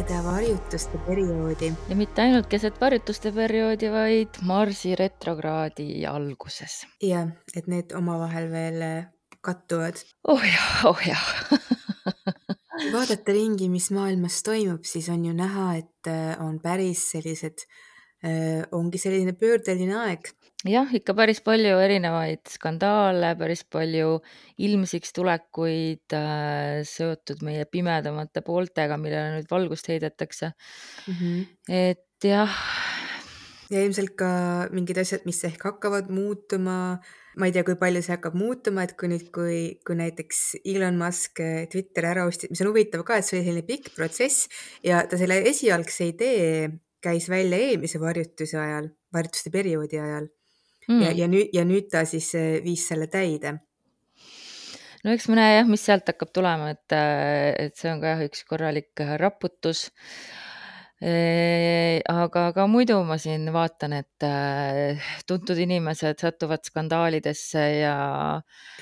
seda varjutuste perioodi. ja mitte ainult keset varjutuste perioodi, vaid Marsi retrokraadi alguses. jah, et need omavahel veel äh, kattuvad. oh jah, oh jah kui vaadata ringi, mis maailmas toimub, siis on ju näha, et äh, on päris sellised, ongi selline pöördeline aeg jah, ikka päris palju erinevaid skandaale, päris palju ilmsiks tulekuid äh, seotud meie pimedamate pooltega, millele nüüd valgust heidetakse mm. -hmm. et jah. ja ilmselt ka mingid asjad, mis ehk hakkavad muutuma. ma ei tea, kui palju see hakkab muutuma, et kui nüüd, kui, kui näiteks Elon Musk äh, Twitteri ära ostis, mis on huvitav ka, et see oli selline pikk protsess ja ta selle esialgse idee käis välja eelmise varjutuse ajal, varjutuste perioodi ajal mm. ja, ja nüüd, ja nüüd ta siis äh, viis selle täide. no eks me näe jah, mis sealt hakkab tulema, et, äh, et see on ka jah, üks korralik äh, raputus aga ka muidu ma siin vaatan, et tuntud inimesed satuvad skandaalidesse ja.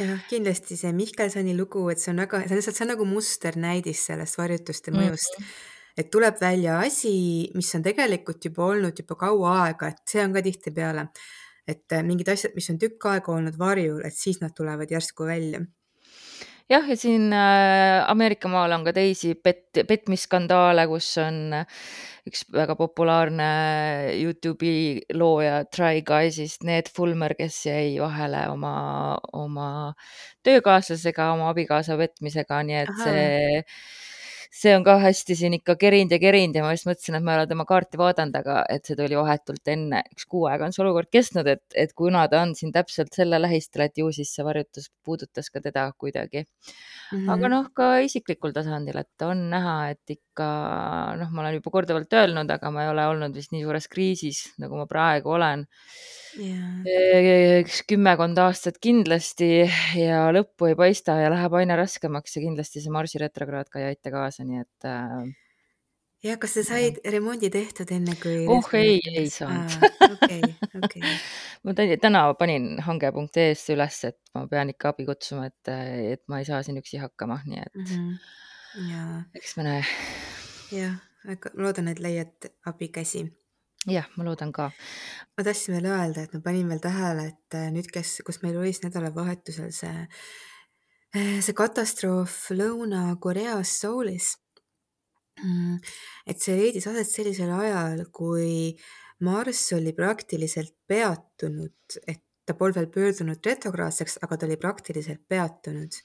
jah, kindlasti see Mihkelsoni lugu, et see on väga, see on lihtsalt, see on nagu musternäidis sellest varjutuste mõjust mm. -hmm et tuleb välja asi, mis on tegelikult juba olnud juba kaua aega, et see on ka tihtipeale et äh, mingid asjad, mis on tükk aega olnud varjul, et siis nad tulevad järsku välja jah, ja siin äh, Ameerika maal on ka teisi pet-, petmisskandaale, kus on äh, üks väga populaarne Youtube'i looja Try Guys'ist, Ned Fulmer, kes jäi vahele oma, oma töökaaslasega, oma abikaasa petmisega, nii et Aha. see see on ka hästi siin ikka kerinud ja kerinud ja ma just mõtlesin, et ma ei ole tema kaarti vaadanud, aga et see tuli vahetult enne, üks kuu aega on see olukord kestnud, et, et kuna ta on siin täpselt selle lähistel, et ju siis see varjutus puudutas ka teda kuidagi mm. -hmm. aga noh, ka isiklikul tasandil, et on näha, et ikka noh, ma olen juba korduvalt öelnud, aga ma ei ole olnud vist nii suures kriisis, nagu ma praegu olen üks kümmekond aastat kindlasti ja lõppu ei paista ja läheb aina raskemaks ja kindlasti see Marsi retrokraad ka ei aita kaasa, nii et äh,. ja kas sa said ja. remondi tehtud enne kui? oh ei, ei saanud. okei, okei. ma täna panin hange.ee-sse üles, et ma pean ikka abi kutsuma, et, et ma ei saa siin üksi hakkama, nii et mm -hmm. ja eks me näe. jah, ma loodan, et leiad abikäsi jah, ma loodan ka. ma tahtsin veel öelda, et ma panin veel tähele, et äh, nüüd, kes, kus meil oli siis nädalavahetusel see, äh, see katastroof Lõuna-Koreas Soulis. Mm, et see leidis aset sellisel ajal, kui Marss oli praktiliselt peatunud, et ta polnud veel pöördunud retrograadseks, aga ta oli praktiliselt peatunud.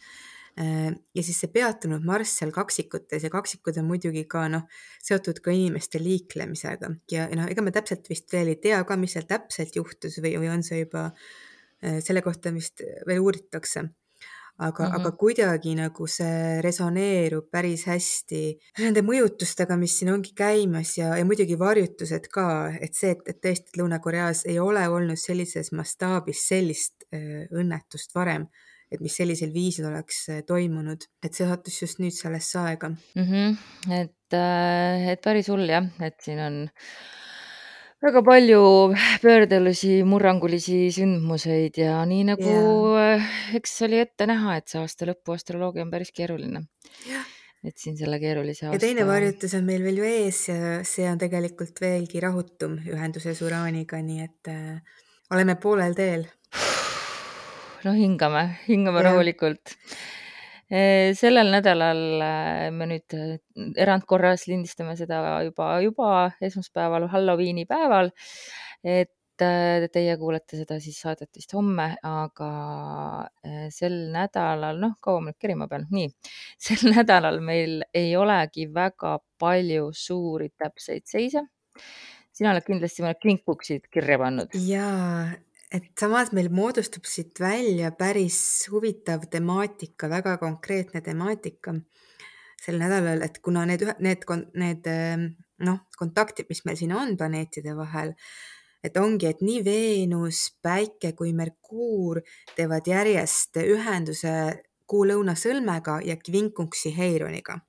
Äh, ja siis see peatunud marss seal kaksikutes ja kaksikud on muidugi ka noh, seotud ka inimeste liiklemisega. Ja, ja noh, ega me täpselt vist veel ei tea ka, mis seal täpselt juhtus või, või on see juba äh, selle kohta vist veel uuritakse aga mm, -hmm. aga kuidagi nagu see resoneerub päris hästi nende mõjutustega, mis siin ongi käimas ja, ja muidugi varjutused ka, et see, et, et tõesti Lõuna-Koreas ei ole olnud sellises mastaabis sellist äh, õnnetust varem et mis sellisel viisil oleks äh, toimunud, et see sattus just nüüd sellesse aega mm. -hmm. et, äh, et päris hull jah, et siin on väga palju pöördelisi, murrangulisi sündmuseid ja nii nagu yeah. eks oli ette näha, et see aasta lõpu astroloogia on päris keeruline yeah et siin selle keerulise aasta. ja teine varjutus on meil veel ju ees ja see on tegelikult veelgi rahutum ühenduses Uraaniga, nii et äh, oleme poolel teel no hingame, hingame ja. rahulikult. Sellel nädalal äh, me nüüd äh, erandkorras lindistame seda juba, juba esmaspäeval, Halloweeni päeval. et äh, teie kuulete seda siis saadet vist homme, aga sel nädalal, noh, kaua ma nüüd kerima pean, nii, sel nädalal meil ei olegi väga palju suuri täpseid seise sina oled kindlasti mõned kinkpuksid kirja pannud. jaa, et samas meil moodustub siit välja päris huvitav temaatika, väga konkreetne temaatika sel nädalal, et kuna need, need, need ehm, noh, kontaktid, mis meil siin on planeetide vahel, et ongi, et nii Veenus, Päike kui Merkuur teevad järjest ühenduse Kuu lõunasõlmega ja Kvinkunksi Heironiga.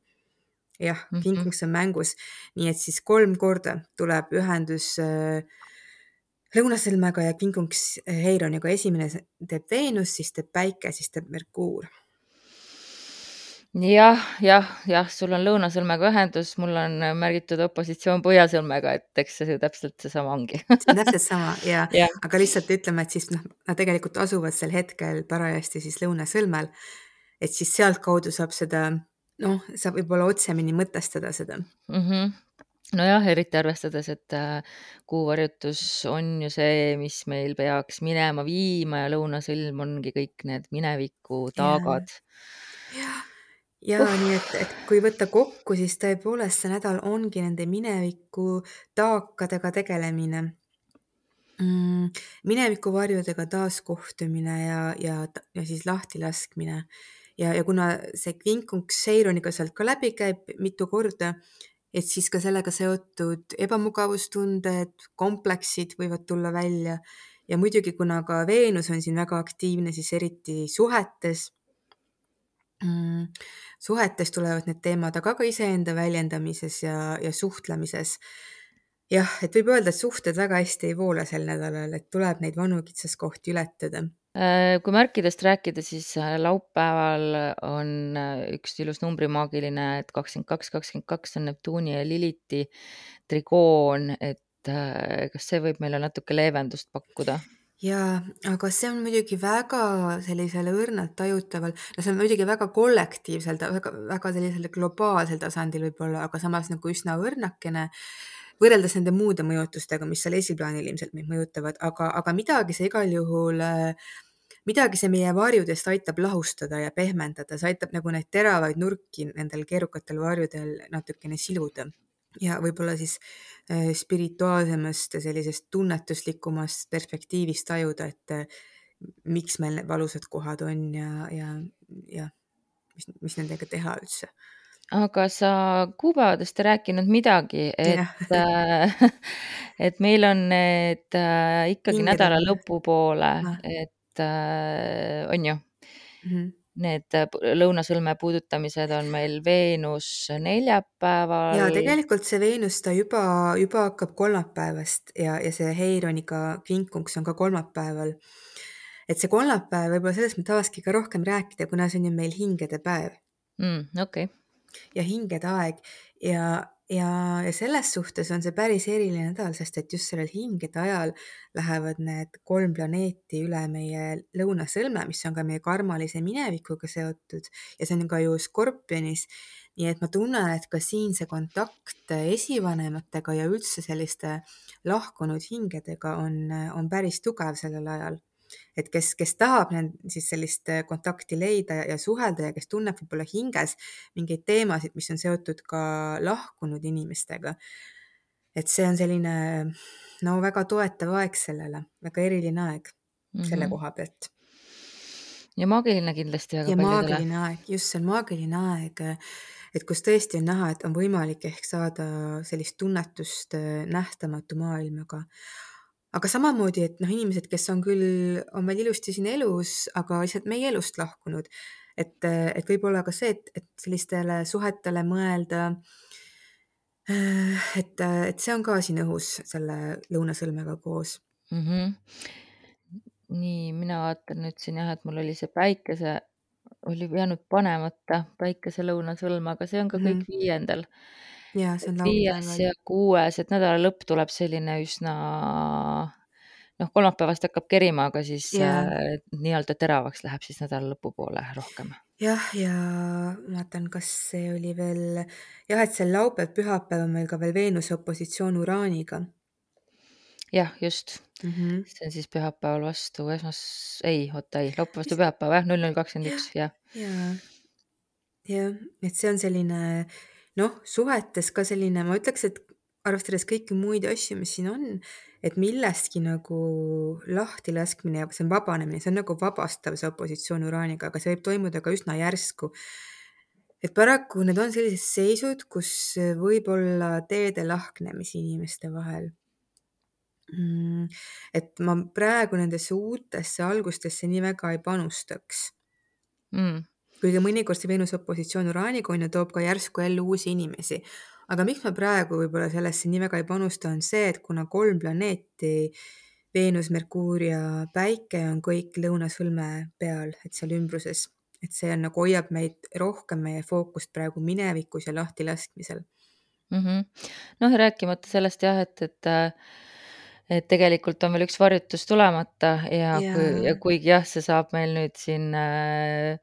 jah -hmm., Kvinkunks on mängus, nii et siis kolm korda tuleb ühendus äh, lõunasõlmega ja kingunks eh, Heironiga, esimene teeb Veenus, siis teeb Päike, siis teeb Merkuur. jah, jah, jah, sul on lõunasõlmega ühendus, mul on märgitud opositsioon põhjasõlmega, et eks see täpselt seesama ongi. See on täpselt sama ja, jah. aga lihtsalt ütleme, et siis noh, nad tegelikult asuvad sel hetkel parajasti siis lõunasõlmel. et siis sealtkaudu saab seda noh, saab võib-olla otsemini mõtestada seda mm. -hmm. Nojah, eriti arvestades, et äh, kuuvarjutus on ju see, mis meil peaks minema viima ja lõunasõlm ongi kõik need mineviku taagad. jah, ja uh. nii et, et kui võtta kokku, siis tõepoolest see nädal ongi nende mineviku taakadega tegelemine mm,. minevikuvarjudega taaskohtumine ja, ja, ja siis lahtilaskmine ja, ja kuna see kvinkunks Seironiga sealt ka läbi käib mitu korda, et siis ka sellega seotud ebamugavustunded, kompleksid võivad tulla välja ja muidugi, kuna ka Veenus on siin väga aktiivne, siis eriti suhetes mm,. suhetes tulevad need teemad, aga ka iseenda väljendamises ja, ja suhtlemises. jah, et võib öelda, et suhted väga hästi ei voola sel nädalal, et tuleb neid vanu kitsaskohti ületada kui märkidest rääkida, siis äh, laupäeval on äh, üks ilus numbrimaagiline, et kakskümmend kaks, kakskümmend kaks on Neptuuni ja Liliti trigoon, et kas see võib meile natuke leevendust pakkuda? jaa, aga see on muidugi väga sellisel õrnalt tajutaval, no see on muidugi väga kollektiivsel, väga, väga sellisel globaalsel tasandil võib-olla, aga samas nagu üsna õrnakene võrreldes nende muude mõjutustega, mis seal esiplaanil ilmselt meid mõjutavad, aga, aga midagi see igal juhul äh, midagi see meie varjudest aitab lahustada ja pehmendada, see aitab nagu neid teravaid nurki nendel keerukatel varjudel natukene siluda. Ja võib-olla siis äh, spirituaalsemast ja sellisest tunnetuslikumast perspektiivist tajuda, et äh, miks meil need valusad kohad on ja, ja, ja mis, mis nendega teha üldse. Aga sa kuupäevadest ei rääkinud midagi, et äh, et meil on need ikkagi nädala lõpupoole, et et äh, on ju mm. -hmm. Need äh, lõunasõlme puudutamised on meil Veenus neljapäeval. ja tegelikult see Veenus, ta juba, juba hakkab kolmapäevast ja, ja see Heironiga kinkunks on ka kolmapäeval. et see kolmapäev võib-olla sellest me tahakski ka rohkem rääkida, kuna see on ju meil hingede päev mm,. okei okay. Ja hingede aeg. Ja ja, ja selles suhtes on see päris eriline nädal, sest et just sellel hingede ajal lähevad need kolm planeeti üle meie lõunasõlme, mis on ka meie karmalise minevikuga seotud. Ja see on ka ju Skorpionis. nii et ma tunnen, et ka siin see kontakt esivanematega ja üldse selliste lahkunud hingedega on, on päris tugev sellel ajal et kes, kes tahab siis sellist äh, kontakti leida ja, suhelda ja kes tunneb võib-olla hinges mingeid teemasid, mis on seotud ka lahkunud inimestega. et see on selline no väga toetav aeg sellele, väga eriline aeg mm -hmm. selle koha pealt. ja maagiline kindlasti väga ja paljudele. maagiline aeg, just see on maagiline aeg, et kus tõesti on näha, et on võimalik ehk saada sellist tunnetust äh, nähtamatu maailmaga aga samamoodi, et noh, inimesed, kes on küll, on veel ilusti siin elus, aga lihtsalt meie elust lahkunud, et, et võib-olla ka see, et, et sellistele suhetele mõelda. et, et see on ka siin õhus selle lõunasõlmega koos mm. -hmm. nii, mina vaatan nüüd siin jah, et mul oli see päikese, oli jäänud panemata päikese lõunasõlm, aga see on ka mm -hmm. kõik viiendal ja see on viies ja kuues, et nädala lõpp tuleb selline üsna noh, kolmapäevast hakkab kerima, aga siis yeah. äh, nii-öelda teravaks läheb siis nädala lõpupoole rohkem. jah, ja vaatan, kas see oli veel jah, et see laupäev, pühapäev on meil ka veel Veenuse opositsioon Uraaniga. jah, just mm. -hmm. see on siis pühapäeval vastu esmas, ei, oota ei, laupäev vastu pühapäev jah, null null kakskümmend üks, jah. ja, jah, et see on selline noh, suhetes ka selline, ma ütleks, et arvestades kõiki muid asju, mis siin on, et millestki nagu lahtilaskmine ja see on vabanemine, see on nagu vabastav, see opositsioon uraaniga, aga see võib toimuda ka üsna järsku. et paraku need on sellised seisud, kus võib olla teede lahknemisi inimeste vahel mm,. et ma praegu nendesse uutesse algustesse nii väga ei panustaks mm kuigi mõnikord see Veenuse opositsioon Uraaniga on ju, toob ka järsku ellu uusi inimesi. aga miks ma praegu võib-olla sellesse nii väga ei panusta, on see, et kuna kolm planeeti, Veenus, Merkuur ja Päike on kõik lõunasõlme peal, et seal ümbruses, et see on nagu hoiab meid rohkem meie fookust praegu minevikus ja lahtilaskmisel mm. -hmm. noh, rääkimata sellest jah, et, et et tegelikult on veel üks varjutus tulemata ja ja, kui, ja kuigi jah, see saab meil nüüd siin äh,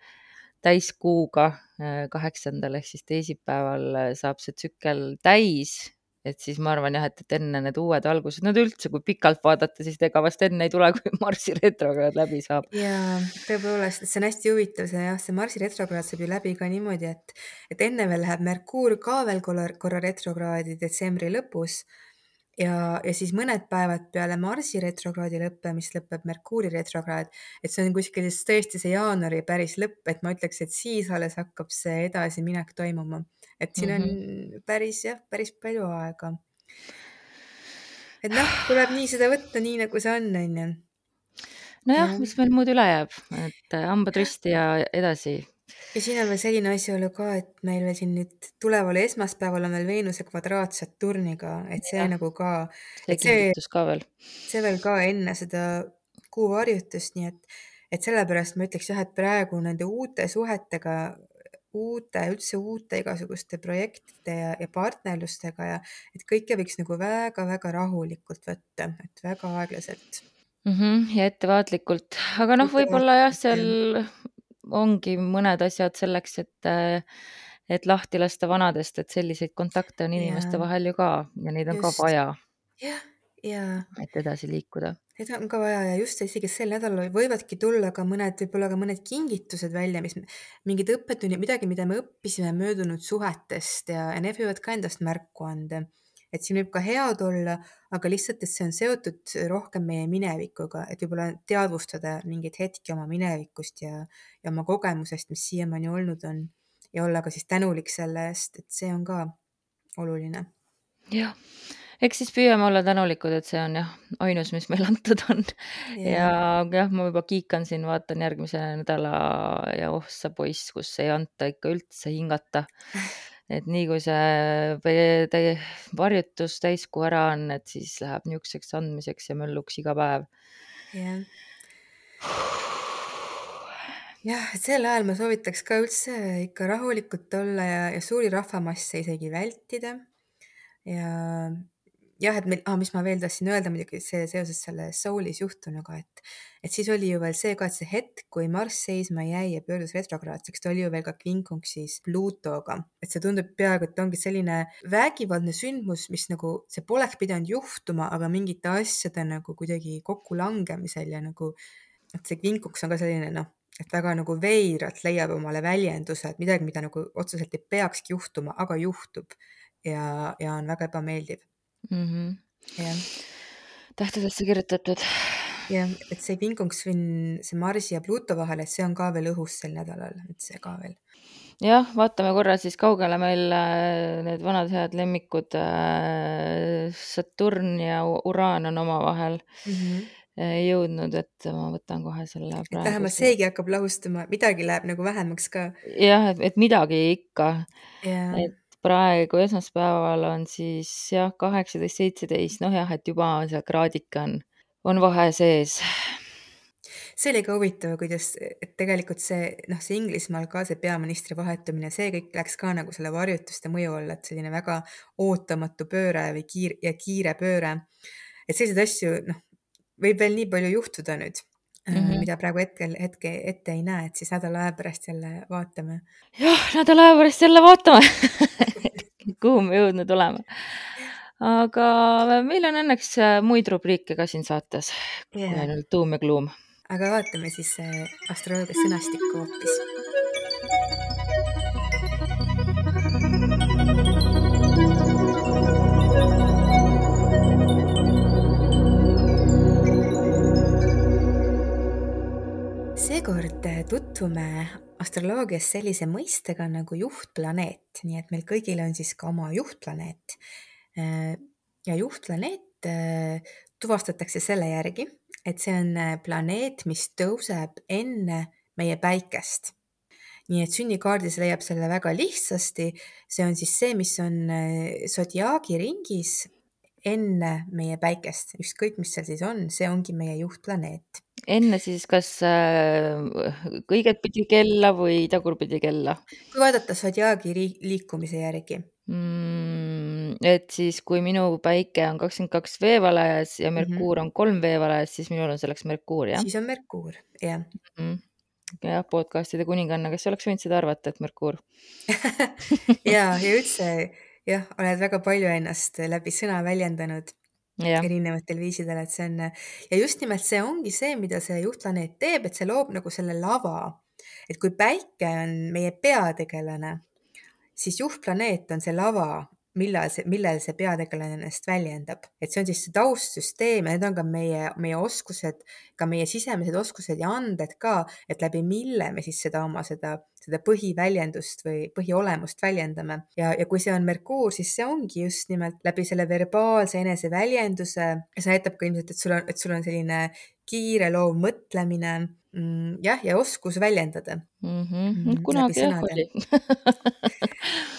täiskuuga äh, kaheksandal ehk siis teisipäeval äh, saab see tsükkel täis et siis ma arvan jah, et, et enne need uued algused, no üldse, kui pikalt vaadata, siis ega vast enne ei tule, kui Marsi retrokraad läbi saab. ja tõepoolest, see on hästi huvitav, see jah, see Marsi retrokraad saab ju läbi ka niimoodi, et, et enne veel läheb Merkuur ka veel korra, korra retrokraadi detsembri lõpus ja, ja siis mõned päevad peale Marsi retrokraadi lõppe, mis lõpeb Merkuuri retrokraad, et see on kuskil siis tõesti see jaanuari päris lõpp, et ma ütleks, et siis alles hakkab see edasiminek toimuma et siin on mm -hmm. päris jah, päris palju aega. et noh, tuleb nii seda võtta, nii nagu see on, onju. nojah, mis meil muud üle jääb, et äh, hambad risti ja edasi. Ja siin on veel selline asjaolu ka, et meil veel siin nüüd tuleval esmaspäeval on veel Veenuse kvadraat Saturniga, et see ja, nagu ka. see kingitus ka veel. see veel ka enne seda kuuvarjutust, nii et, et sellepärast ma ütleks jah, et praegu nende uute suhetega uute, üldse uute igasuguste projektide ja, ja partnerlustega ja et kõike võiks nagu väga-väga rahulikult võtta, et väga aeglaselt mm. -hmm, ja ettevaatlikult, aga noh, võib-olla jah, seal ongi mõned asjad selleks, et, et lahti lasta vanadest, et selliseid kontakte on inimeste ja, vahel ju ka ja neid on just. ka vaja. jah, ja. et edasi liikuda Neid on ka vaja ja just isegi sel nädalal võivadki tulla ka mõned, võib-olla ka mõned kingitused välja, mis mingid õppetunnid, midagi, mida me õppisime möödunud suhetest ja, ja need võivad ka endast märku anda. Et siin võib ka head olla, aga lihtsalt, et see on seotud rohkem meie minevikuga, et võib-olla teadvustada mingeid hetki oma minevikust ja, ja oma kogemusest, mis siiamaani olnud on ja olla ka siis tänulik selle eest, et see on ka oluline. jah eks siis püüame olla tänulikud, et see on jah, ainus, mis meile antud on ja jah, ma juba kiikan siin, vaatan järgmise nädala ja oh sa poiss, kus ei anta ikka üldse hingata. Et nii kui see varjutus täiskuu ära on, et siis läheb niisuguseks andmiseks ja mölluks iga päev. jah jah, et sel ajal ma soovitaks ka üldse ikka rahulikult olla ja, ja suuri rahvamasse isegi vältida. ja jah, et meil ah,, mis ma veel tahtsin öelda muidugi see seoses selle Soulis juhtunuga, et, et siis oli ju veel see ka, et see hetk, kui Marss seisma jäi ja pöördus retrograadseks, ta oli ju veel ka kvinkunksis Pluutoga, et see tundub peaaegu, et ongi selline vägivaldne sündmus, mis nagu see poleks pidanud juhtuma, aga mingite asjade nagu kuidagi kokkulangemisel ja nagu, et see kvinkuks on ka selline noh, et väga nagu veidralt leiab omale väljenduse, et midagi, mida nagu otseselt ei peakski juhtuma, aga juhtub. Ja, ja on väga ebameeldiv -hmm. jah. tähtedesse kirjutatud. jah, et see Vingungs-Vinn, see Marsi ja Pluto vahel, et see on ka veel õhus sel nädalal, et see ka veel. jah, vaatame korra siis kaugele meil äh, need vanad head lemmikud äh, Saturn ja Uraan on omavahel mm -hmm jõudnud, et ma võtan kohe selle vähemalt seegi hakkab lahustuma, midagi läheb nagu vähemaks ka. jah, et midagi ikka. et praegu esmaspäeval on siis jah, kaheksateist, seitseteist, noh jah, et juba on seal kraadike on, on vahe sees. see oli ka huvitav, kuidas, tegelikult see noh, see Inglismaal ka see peaministri vahetumine, see kõik läks ka nagu selle varjutuste mõju alla, et selline väga ootamatu pööre või kiir- ja kiire pööre. et selliseid asju, noh, võib veel nii palju juhtuda nüüd mm, -hmm. mida praegu hetkel, hetke ette ei näe, et siis nädala aja pärast jälle vaatame. jah, nädala aja pärast jälle vaatame kuhu me jõudnud oleme. aga meil on õnneks äh, muid rubriike ka siin saates yeah., ainult tuum ja gluum. aga vaatame siis äh, astroloogia sõnastikku hoopis seekord äh, tutvume astroloogias sellise mõistega nagu juhtplaneet, nii et meil kõigil on siis ka oma juhtplaneet. Äh, ja juhtplaneet äh, tuvastatakse selle järgi, et see on planeet, mis tõuseb enne meie päikest. nii et sünnikaardis leiab selle väga lihtsasti. see on siis see, mis on sodiaagi ringis enne meie päikest, ükskõik, mis seal siis on, see ongi meie juhtplaneet enne siis kas äh, õigetpidi kella või tagurpidi kella? kui vaadata sodjaagi ri liikumise järgi. Mm, et siis, kui minu päike on kakskümmend kaks veevalajas ja Mhm. Merkuur on kolm veevalajas, siis minul on selleks Merkuur, jah? siis on Merkuur, jah. Mhm. jah, podcast'ide kuninganna, kes oleks võinud seda arvata, et Merkuur jaa, ja üldse jah, oled väga palju ennast läbi sõna väljendanud Jah. erinevatel viisidel, et see on ja just nimelt see ongi see, mida see juhtplaneet teeb, et see loob nagu selle lava. et kui päike on meie peategelane, siis juhtplaneet on see lava, millal see, millel see peategelane ennast väljendab, et see on siis see taustsüsteem ja need on ka meie, meie oskused, ka meie sisemised oskused ja anded ka, et läbi mille me siis seda oma seda, seda põhiväljendust või põhiolemust väljendame. Ja, ja kui see on Merkuur, siis see ongi just nimelt läbi selle verbaalse eneseväljenduse. See näitab ka ilmselt, et sul on, et sul on selline kiireloov mõtlemine mm, jah, ja oskus väljendada. Mm. -hmm. mm, läbi kunagi jah oli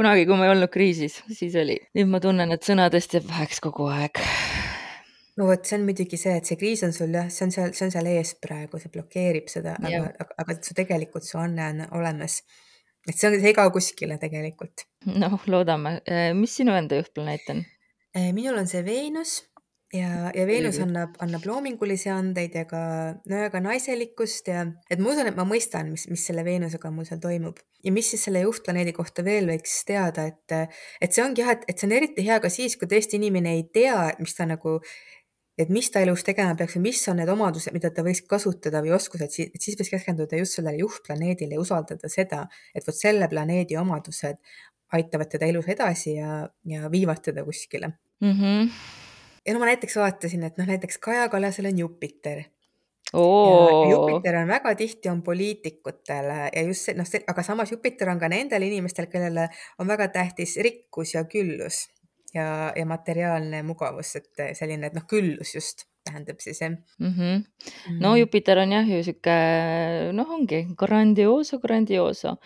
kunagi, kui ma ei olnud kriisis, siis oli. nüüd ma tunnen, et sõnadest jääb väheks kogu aeg. no vot, see on muidugi see, et see kriis on sul jah, see on seal, see on seal ees praegu, see blokeerib seda, aga, aga, aga su tegelikult su anne on olemas. et see on, see ei kao kuskile tegelikult. noh, loodame. mis sinu enda juhtplaneet on? minul on see Veenus ja, ja Veenus Õige. annab, annab loomingulisi andeid ja ka, no ja ka naiselikkust ja et ma usun, et ma mõistan, mis, mis selle Veenusega mul seal toimub. ja mis siis selle juhtplaneedi kohta veel võiks teada, et, et see ongi jah, et, et see on eriti hea ka siis, kui tõesti inimene ei tea, mis ta nagu, et mis ta elus tegema peaks või mis on need omadused, mida ta võiks kasutada või oskused, et siis võiks keskenduda just sellele juhtplaneedile ja usaldada seda, et vot selle planeedi omadused aitavad teda elus edasi ja, ja viivad teda kuskile mm. Ja no ma näiteks vaatasin, et noh, näiteks Kaja Kallasel on Jupiter. Jupiter on väga tihti on poliitikutele ja just see, noh, aga samas Jupiter on ka nendel inimestel, kellele on väga tähtis rikkus ja küllus ja, ja materiaalne mugavus, et selline, et noh, küllus just tähendab siis jah mm. -hmm. no Jupiter on jah ju sihuke, noh, ongi grandiooso, grandiooso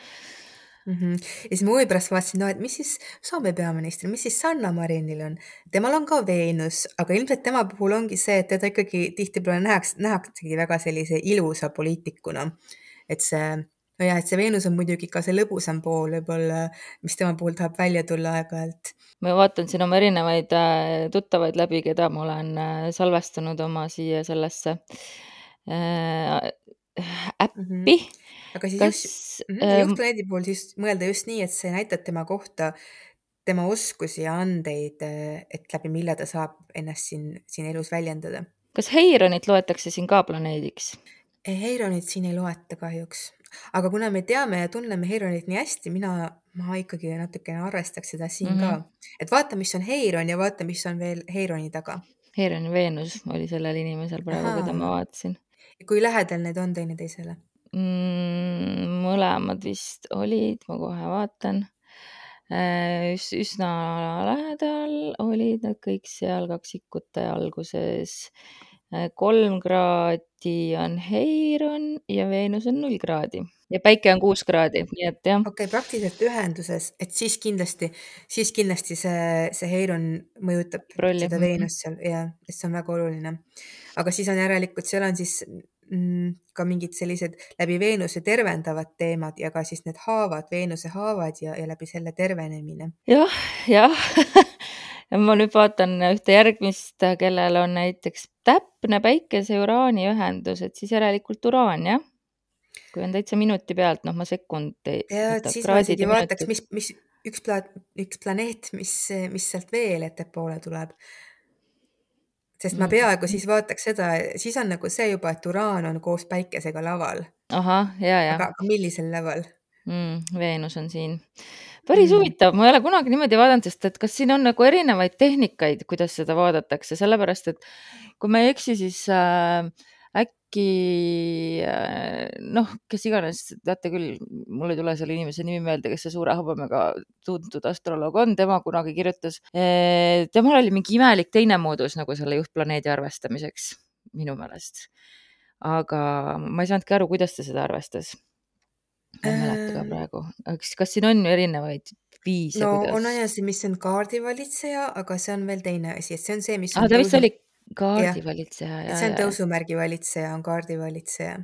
mm. -hmm. ja siis ma huvi pärast vaatasin, no et mis siis Soome peaministril, mis siis Sanna Marinil on, temal on ka Veenus, aga ilmselt tema puhul ongi see, et teda ikkagi tihtipeale nähakse, nähaksegi väga sellise ilusa poliitikuna. et see, nojah, et see Veenus on muidugi ka see lõbusam pool võib-olla, mis tema puhul tahab välja tulla aeg-ajalt. ma vaatan siin oma erinevaid äh, tuttavaid läbi, keda ma olen äh, salvestanud oma siia sellesse äh, äppi mm. -hmm aga siis kas just mm -hmm, juhtplaneedi puhul siis mõelda just nii, et see näitab tema kohta tema oskusi ja andeid, et läbi mille ta saab ennast siin, siin elus väljendada. kas Heironit loetakse siin ka planeediks? Heironit siin ei loeta kahjuks, aga kuna me teame ja tunneme Heironit nii hästi, mina, ma ikkagi natukene arvestaks seda siin mm -hmm. ka. et vaata, mis on Heiron ja vaata, mis on veel Heironi taga. Heironi Veenus oli sellel inimesel praegu, keda ma vaatasin. Kui lähedal need on teineteisele? mm,? mõlemad vist olid, ma kohe vaatan Üs, üsna lähedal olid nad kõik seal kaksikute alguses. kolm kraadi on Heiron ja Veenus on null kraadi ja Päike on kuus kraadi, nii et jah. okei okay,, praktiliselt ühenduses, et siis kindlasti, siis kindlasti see, see Heiron mõjutab Prolli. seda Veenust seal ja, see on väga oluline. aga siis on järelikult, seal on siis ka mingid sellised läbi Veenuse tervendavad teemad ja ka siis need haavad, Veenuse haavad ja, ja läbi selle tervenemine ja,. jah, jah ma nüüd vaatan ühte järgmist, kellel on näiteks täpne päikese ja uraani ühendus, et siis järelikult uraan, jah? kui on täitsa minuti pealt, noh, ma sekund ja, et siis ma isegi vaataks, mis, mis üks pla-, üks planeet, mis, mis sealt veel ettepoole tuleb sest ma peaaegu siis vaataks seda, siis on nagu see juba, et uraan on koos päikesega laval. ahah, ja, ja. aga millisel laval mm,? Veenus on siin. päris mm. huvitav, ma ei ole kunagi niimoodi vaadanud, sest et kas siin on nagu erinevaid tehnikaid, kuidas seda vaadatakse, sellepärast et kui ma ei eksi, siis äh, äkki äh, noh, kes iganes, teate küll, mul ei tule selle inimese nimi meelde, kes see suure habemega tuntud astroloog on, tema kunagi kirjutas, temal oli mingi imelik teine moodus nagu selle juhtplaneedi arvestamiseks minu meelest. aga ma ei saanudki aru, kuidas ta seda arvestas. ma ei mäleta ka praegu, kas, kas siin on erinevaid viise? no kuidas? on asi, mis on kaardivalitseja, aga see on veel teine asi, et see on see, mis ah, ta vist oli kaardivalitseja, ja, see on ja, ja. tõusumärgi valitseja, on kaardivalitseja.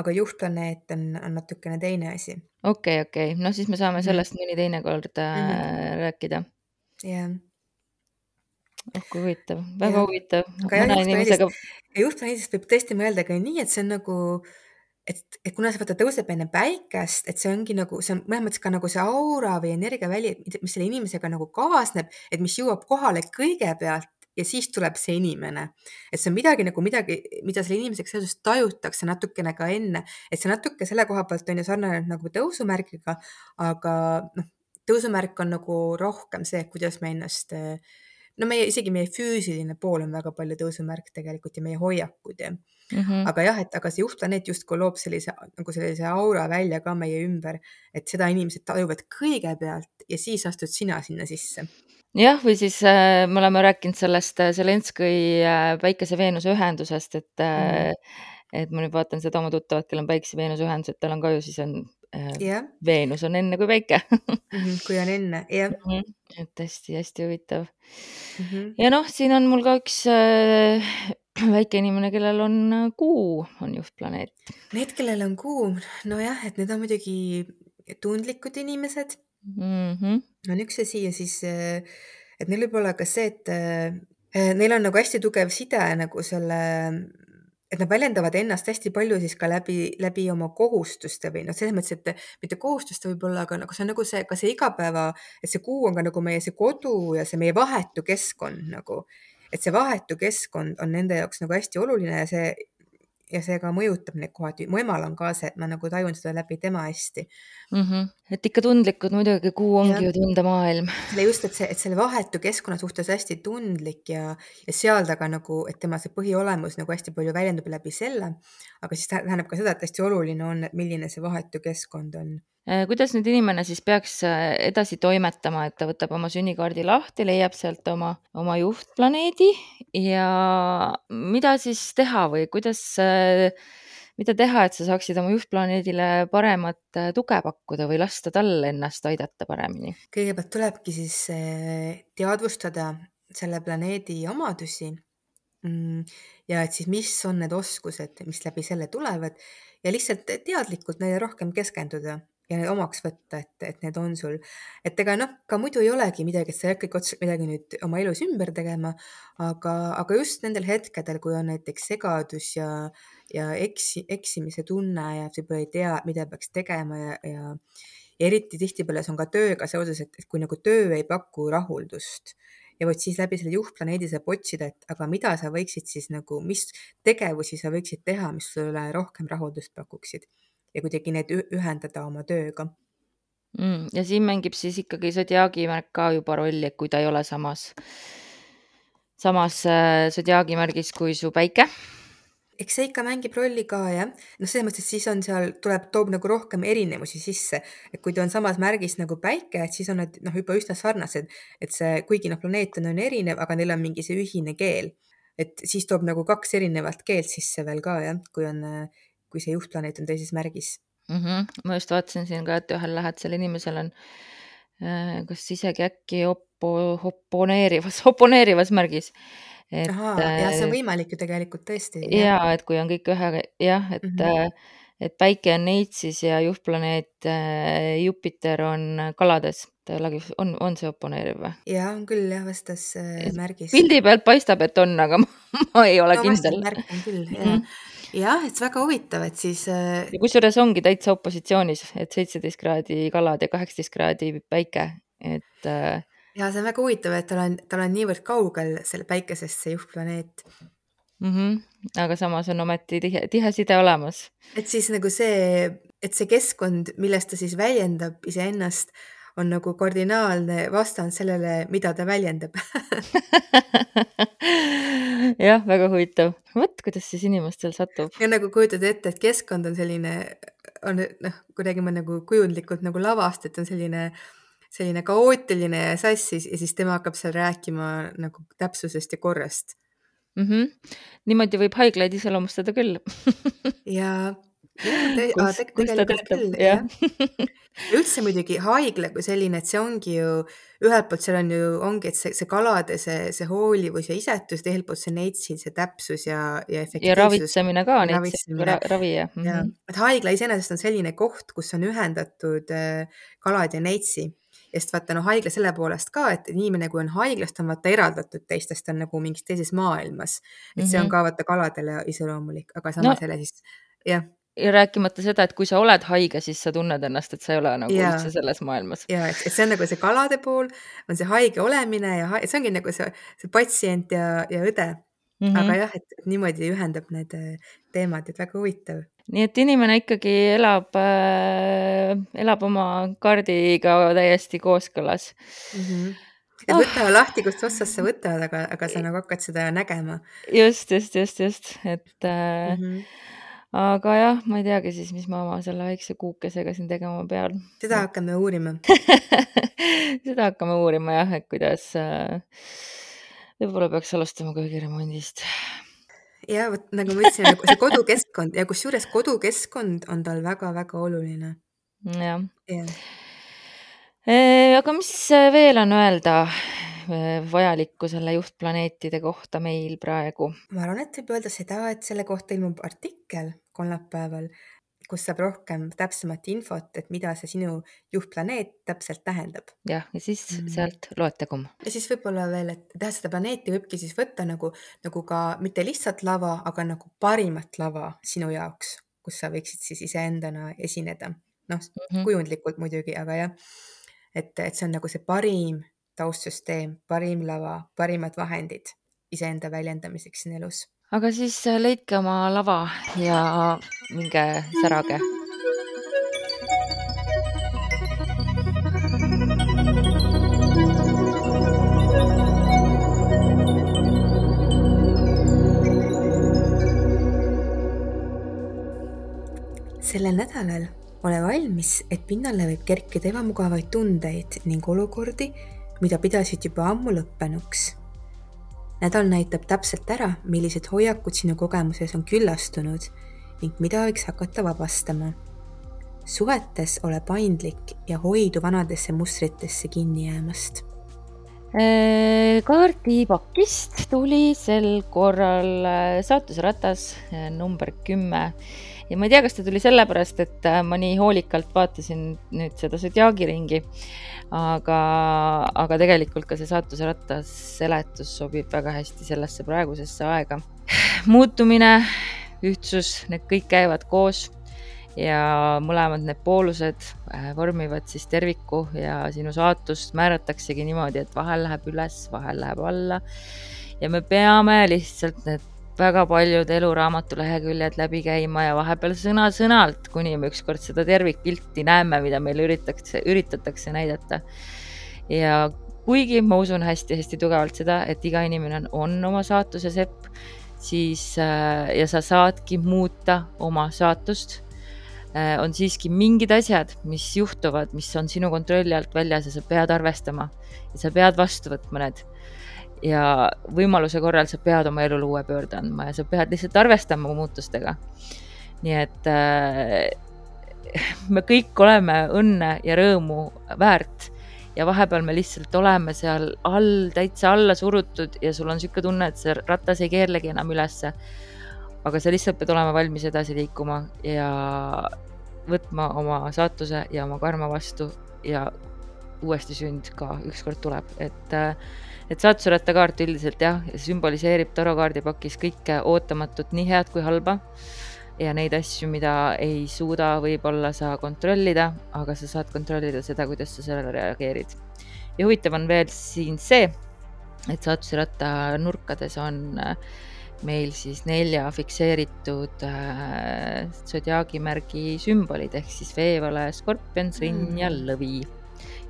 aga juhtplaneet on, on natukene teine asi. okei, okei, noh, siis me saame Mhm. sellest mõni teine kord äh, Mhm. rääkida. jah, oh kui huvitav, väga jah. huvitav, aga jah, juhtplaneedist, inimesega juhtplaneedist võib tõesti mõelda ka nii, et see on nagu, et, et kuna see vaata tõuseb enne päikest, et see ongi nagu, see on mõnes mõttes ka nagu see aura või energiaväli, mis selle inimesega nagu kaasneb, et mis jõuab kohale kõigepealt ja siis tuleb see inimene. et see on midagi nagu midagi, mida selle inimesega seoses tajutakse natukene ka enne, et see natuke selle koha pealt on ju sarnane nagu tõusumärgiga, aga noh, tõusumärk on nagu rohkem see, kuidas me ennast no meie, isegi meie füüsiline pool on väga palju tõusumärk tegelikult ja meie hoiakud ja mm. -hmm. aga jah, et aga see juhtplaneet justkui loob sellise nagu sellise aura välja ka meie ümber, et seda inimesed tajuvad kõigepealt ja siis astud sina sinna sisse jah, või siis äh, me oleme rääkinud sellest äh, Zelenskõi äh, Päikese-Veenuse ühendusest, et äh, mm, -hmm. et ma nüüd vaatan seda oma tuttavat, kellel on Päikese-Veenuse ühendus, et tal on ka ju siis on äh, yeah. Veenus on enne kui Päike mm. -hmm, kui on enne, jah mm. -hmm. et hästi-hästi huvitav mm. -hmm. ja noh, siin on mul ka üks äh, väike inimene, kellel on äh, Kuu, on juhtplaneet. Need, kellel on Kuu, nojah, et need on muidugi tundlikud inimesed mm. -hmm. on üks asi ja siis, et neil võib olla ka see, et neil on nagu hästi tugev side nagu selle, et nad väljendavad ennast hästi palju siis ka läbi, läbi oma kohustuste või noh, selles mõttes, et mitte kohustuste võib-olla, aga nagu see on nagu see, ka see igapäeva, et see kuu on ka nagu meie see kodu ja see meie vahetu keskkond nagu, et see vahetu keskkond on nende jaoks nagu hästi oluline ja see ja see ka mõjutab neid kohati. mu emal on ka see, et ma nagu tajun seda läbi tema hästi mm. -hmm. et ikka tundlikud muidugi, kuu ongi ja. ju tundemaailm. selle just, et see, et selle vahetu keskkonna suhtes hästi tundlik ja, ja seal ta ka nagu, et tema see põhiolemus nagu hästi palju väljendub läbi selle. aga siis tähendab ka seda, et hästi oluline on, et milline see vahetu keskkond on kuidas nüüd inimene siis peaks edasi toimetama, et ta võtab oma sünnikaardi lahti, leiab sealt oma, oma juhtplaneedi ja mida siis teha või kuidas, mida teha, et sa saaksid oma juhtplaneedile paremat tuge pakkuda või lasta tal ennast aidata paremini? kõigepealt tulebki siis teadvustada selle planeedi omadusi. Mm, ja et siis, mis on need oskused, mis läbi selle tulevad ja lihtsalt teadlikult neile rohkem keskenduda ja need omaks võtta, et, et need on sul. et ega noh, ka muidu ei olegi midagi, et sa ei hakkagi otseselt midagi nüüd oma elus ümber tegema, aga, aga just nendel hetkedel, kui on näiteks segadus ja, ja eksi, eksimise tunne ja võib-olla ei tea, mida peaks tegema ja, ja, ja eriti tihtipeale see on ka tööga seoses, et kui nagu töö ei paku rahuldust ja vot siis läbi selle juhtplaneedi saab otsida, et aga mida sa võiksid siis nagu, mis tegevusi sa võiksid teha, mis sulle rohkem rahuldust pakuksid ja kuidagi need ühendada oma tööga. Mm,. ja siin mängib siis ikkagi sodiaagimärk ka juba rolli, et kui ta ei ole samas, samas äh, sodiaagimärgis kui su päike. Eks see ikka mängib rolli ka jah, noh, selles mõttes, siis on seal, tuleb, toob nagu rohkem erinevusi sisse, et kui ta on samas märgis nagu päike, et siis on nad noh, juba üsna sarnased, et see, kuigi noh, planeet on, on erinev, aga neil on mingi see ühine keel, et siis toob nagu kaks erinevat keelt sisse veel ka jah, kui on, kui see juhtplaneet on teises märgis mm. -hmm. ma just vaatasin siin ka, et ühel lähedasel inimesel on äh, kas isegi äkki opo-, oponeerivas, oponeerivas märgis et jah, see on võimalik ju tegelikult tõesti. ja et kui on kõik ühe jah, et mm, -hmm. et päike on Neitsis ja juhtplaneet äh, Jupiter on kalades, olegi, on, on see oponeeriv või? ja on küll jah, vastas äh, märgis. pildi pealt paistab, et on, aga ma ei ole no, kindel. märk on küll mm, -hmm. Jah, et väga huvitav, et siis äh.... ja kusjuures ongi täitsa opositsioonis, et seitseteist kraadi kalad ja kaheksateist kraadi päike, et äh, ja see on väga huvitav, et tal on, tal on niivõrd kaugel selle päikesest see juhtplaneet mm. -hmm. aga samas on ometi tihe, tihe side olemas. et siis nagu see, et see keskkond, milles ta siis väljendab iseennast, on nagu kardinaalne vastand sellele, mida ta väljendab jah, väga huvitav. vot, kuidas siis inimestel satub. ja nagu kujutad ette, et keskkond on selline, on noh, kuidagi ma nagu kujundlikult nagu lavast, et on selline selline kaootiline ja sassis ja siis tema hakkab seal rääkima nagu täpsusest ja korrast mm. -hmm. niimoodi võib haiglaid iseloomustada küll ja, jah, te kus, te kus ta töötab, jah ja üldse muidugi haigla kui selline, et see ongi ju ühelt poolt seal on ju, ongi, et see, see kalade see, see hoolivus ja isetus, teiselt poolt see neitsil see täpsus ja, ja ja efektiivsus ravitsemine ka, ja ravitsemine. ra ravi ja mm. -hmm. et haigla iseenesest on selline koht, kus on ühendatud äh, kalad ja neitsi sest vaata noh, haigla selle poolest ka, et inimene, kui on haiglas, ta on vaata eraldatud teistest, ta on nagu mingis teises maailmas. et see on Mhm. ka vaata kaladele iseloomulik, aga no samas jälle siis jah, ja rääkimata seda, et kui sa oled haige, siis sa tunned ennast, et sa ei ole nagu Jaa. üldse selles maailmas. ja et, et see on nagu see kalade pool, on see haige olemine ja hai- see ongi nagu see, see patsient ja, ja õde mm. Mm aga -hmm. jah, et niimoodi ühendab need äh, teemad, et väga huvitav. nii et inimene ikkagi elab äh,, elab oma kaardiga täiesti kooskõlas mm. -hmm. et Ah. võta lahti, kust otsast sa võtad, aga, aga sa nagu hakkad seda nägema just, just, just, just, et äh, mm. -hmm. Aga jah, ma ei teagi siis, mis ma oma selle väikse kuukesega siin tegema pean. seda hakkame uurima seda hakkame uurima jah, et kuidas äh, võib-olla peaks alustama köögiremondist. ja vot nagu ma ütlesin, nagu see kodukeskkond ja kusjuures kodukeskkond on tal väga-väga oluline. jah jah, Eh, aga mis veel on öelda vajalikku selle juhtplaneetide kohta meil praegu? ma arvan, et võib öelda seda, et selle kohta ilmub artikkel kolmapäeval, kus saab rohkem täpsemat infot, et mida see sinu juhtplaneet täpselt tähendab. jah, ja siis Mm. sealt loetagum. ja siis võib-olla veel, et teha seda planeeti võibki siis võtta nagu, nagu ka mitte lihtsalt lava, aga nagu parimat lava sinu jaoks, kus sa võiksid siis iseendana esineda. noh mm. -hmm. kujundlikult muidugi, aga jah, et, et see on nagu see parim taustsüsteem, parim lava, parimad vahendid iseenda väljendamiseks siin elus. aga siis eh, leidke oma lava ja minge särage. sellel nädalal ole valmis, et pinnale võib kerkida ebamugavaid tundeid ning olukordi, mida pidasid juba ammu lõppenuks. nädal näitab täpselt ära, millised hoiakud sinu kogemuses on küllastunud ning mida võiks hakata vabastama. suhetes ole paindlik ja hoidu vanadesse mustritesse kinni jäämast. Eh, kaardipakist tuli sel korral eh, saatusratas eh, number kümme ja ma ei tea, kas ta tuli sellepärast, et äh, ma nii hoolikalt vaatasin nüüd seda Zodiaagi-ringi, aga, aga tegelikult ka see saatusratas seletus sobib väga hästi sellesse praegusesse aega. muutumine, ühtsus, need kõik käivad koos ja mõlemad need poolused äh, vormivad siis terviku ja sinu saatust määrataksegi niimoodi, et vahel läheb üles, vahel läheb alla. ja me peame lihtsalt need väga paljud eluraamatu leheküljed läbi käima ja vahepeal sõna-sõnalt, kuni me ükskord seda tervikpilti näeme, mida meile üritatakse, üritatakse näidata. ja kuigi ma usun hästi-hästi tugevalt seda, et iga inimene on, on oma saatuse sepp, siis äh, ja sa saadki muuta oma saatust äh, on siiski mingid asjad, mis juhtuvad, mis on sinu kontrolli alt väljas ja sa pead arvestama ja sa pead vastu võtma need ja võimaluse korral sa pead oma elule uue pöörde andma ja sa pead lihtsalt arvestama muutustega. nii et äh, me kõik oleme õnne ja rõõmu väärt ja vahepeal me lihtsalt oleme seal all täitsa alla surutud ja sul on niisugune tunne, et see ratas ei keerlegi enam ülesse. aga sa lihtsalt pead olema valmis edasi liikuma ja võtma oma saatuse ja oma karma vastu ja uuesti sünd ka ükskord tuleb, et äh, et saatusrattakaart üldiselt jah, sümboliseerib tarokaardipakis kõike ootamatut, nii head kui halba. ja neid asju, mida ei suuda võib-olla sa kontrollida, aga sa saad kontrollida seda, kuidas sa sellele reageerid. ja huvitav on veel siin see, et saatusratta nurkades on äh, meil siis nelja fikseeritud äh, sodiaagimärgi sümbolid ehk siis veevale, skorpion, sõnn ja lõvi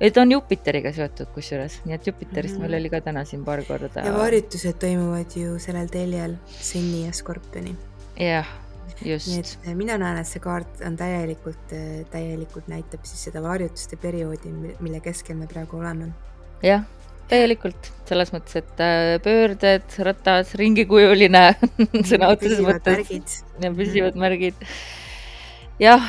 ja ta on Jupiteriga seotud kusjuures, nii et Jupiterist Mhm. meil oli ka täna siin paar korda. ja harjutused toimuvad ju sellel teljel Sõnni ja Skorpioni. jah, nii just, et eh, mina näen, et see kaart on täielikult, täielikult näitab siis seda varjutuste perioodi, mille keskel me praegu oleme. jah, täielikult selles mõttes, et äh, pöörded, ratas, ringikujuline sõna otseses mõttes ja püsivad märgid. jah,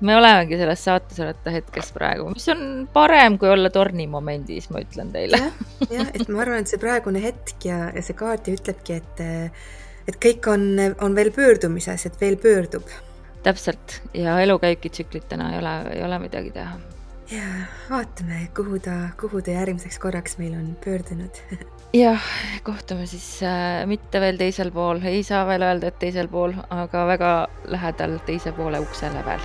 me olemegi selles saatesoleta hetkes praegu, mis on parem kui olla tornimomendis, ma ütlen teile. jah, et ma arvan, et see praegune hetk ja, ja see kaart ju ütlebki, et, et kõik on, on veel pöördumises, et veel pöördub. täpselt ja elu käibki tsüklitena, ei ole, ei ole midagi teha. ja vaatame, kuhu ta, kuhu ta järgmiseks korraks meil on pöördunud jah, kohtume siis äh, mitte veel teisel pool, ei saa veel öelda, et teisel pool, aga väga lähedal teise poole ukse lävel